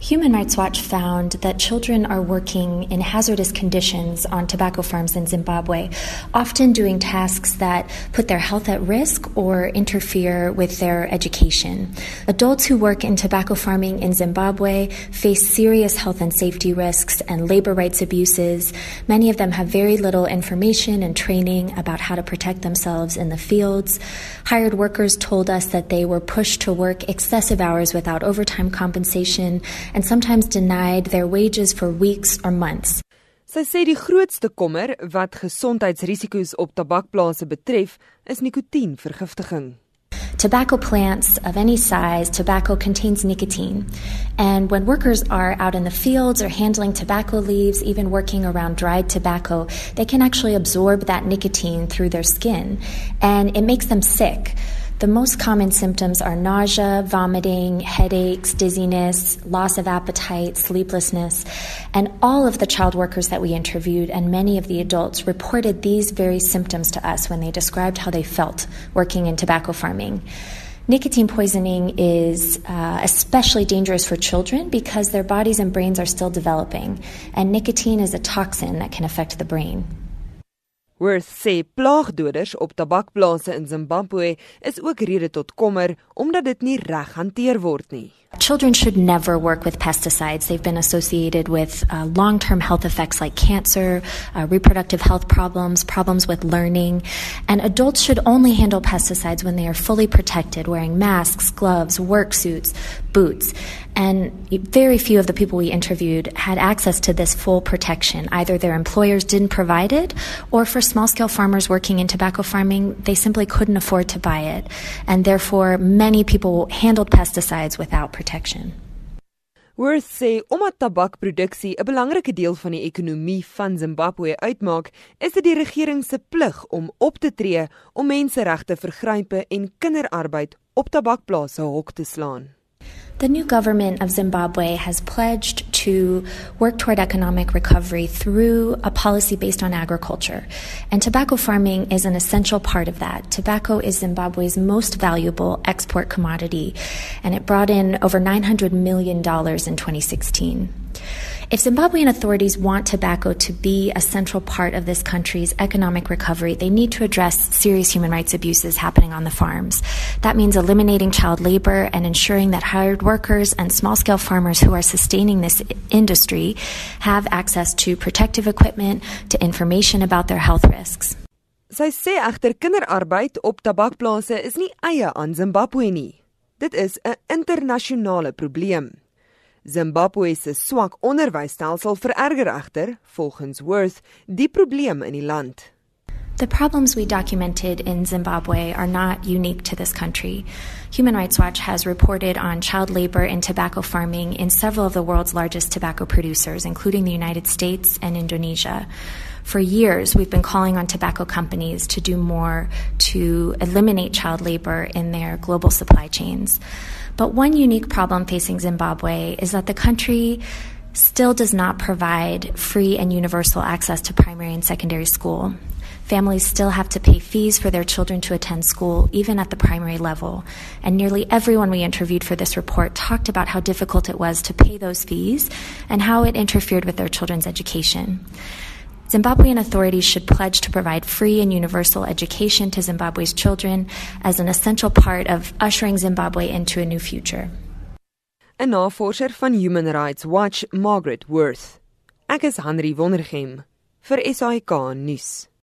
Human Rights Watch found that children are working in hazardous conditions on tobacco farms in Zimbabwe, often doing tasks that put their health at risk or interfere with their education. Adults who work in tobacco farming in Zimbabwe face serious health and safety risks and labor rights abuses. Many of them have very little information and training about how to protect themselves in the fields. Hired workers told us that they were pushed to work excessive hours without overtime compensation and sometimes denied their wages for weeks or months. Sy sê die grootste kommer wat gesondheidsrisiko's op tabakplase betref, is nikotienvergiftiging. Tobacco plants of any size, tobacco contains nicotine. And when workers are out in the fields or handling tobacco leaves, even working around dried tobacco, they can actually absorb that nicotine through their skin. And it makes them sick. The most common symptoms are nausea, vomiting, headaches, dizziness, loss of appetite, sleeplessness. And all of the child workers that we interviewed and many of the adults reported these very symptoms to us when they described how they felt working in tobacco farming. Nicotine poisoning is uh, especially dangerous for children because their bodies and brains are still developing, and nicotine is a toxin that can affect the brain. Wurth sê plaagdoders op tabakplase in Zimbabwe is ook rede tot kommer omdat dit nie reg hanteer word nie. Children should never work with pesticides. They've been associated with uh, long term health effects like cancer, uh, reproductive health problems, problems with learning. And adults should only handle pesticides when they are fully protected, wearing masks, gloves, work suits, boots. And very few of the people we interviewed had access to this full protection. Either their employers didn't provide it, or for small scale farmers working in tobacco farming, they simply couldn't afford to buy it. And therefore, many people handled pesticides without protection. Wurth sê omdat tabakproduksie 'n belangrike deel van die ekonomie van Zimbabwe uitmaak, is dit die regering se plig om op te tree om menseregte vergrype en kinderarbeid op tabakplase hok te slaan. The new government of Zimbabwe has pledged to work toward economic recovery through a policy based on agriculture. And tobacco farming is an essential part of that. Tobacco is Zimbabwe's most valuable export commodity, and it brought in over $900 million in 2016. If Zimbabwean authorities want tobacco to be a central part of this country's economic recovery, they need to address serious human rights abuses happening on the farms. That means eliminating child labor and ensuring that hired workers and small scale farmers who are sustaining this industry have access to protective equipment, to information about their health risks. Sy sê egter kinderarbeid op tabakplase is nie eie aan Zimbabwe nie. Dit is 'n internasionale probleem. Zimbabwe se swak onderwysstelsel vererger egter, volgens Wurth, die probleem in die land. The problems we documented in Zimbabwe are not unique to this country. Human Rights Watch has reported on child labor in tobacco farming in several of the world's largest tobacco producers, including the United States and Indonesia. For years, we've been calling on tobacco companies to do more to eliminate child labor in their global supply chains. But one unique problem facing Zimbabwe is that the country still does not provide free and universal access to primary and secondary school. Families still have to pay fees for their children to attend school, even at the primary level. And nearly everyone we interviewed for this report talked about how difficult it was to pay those fees and how it interfered with their children's education. Zimbabwean authorities should pledge to provide free and universal education to Zimbabwe's children as an essential part of ushering Zimbabwe into a new future. 'n Navorser van Human Rights Watch, Margaret Wurth. Ek is Henry Wondergem vir SAK nuus.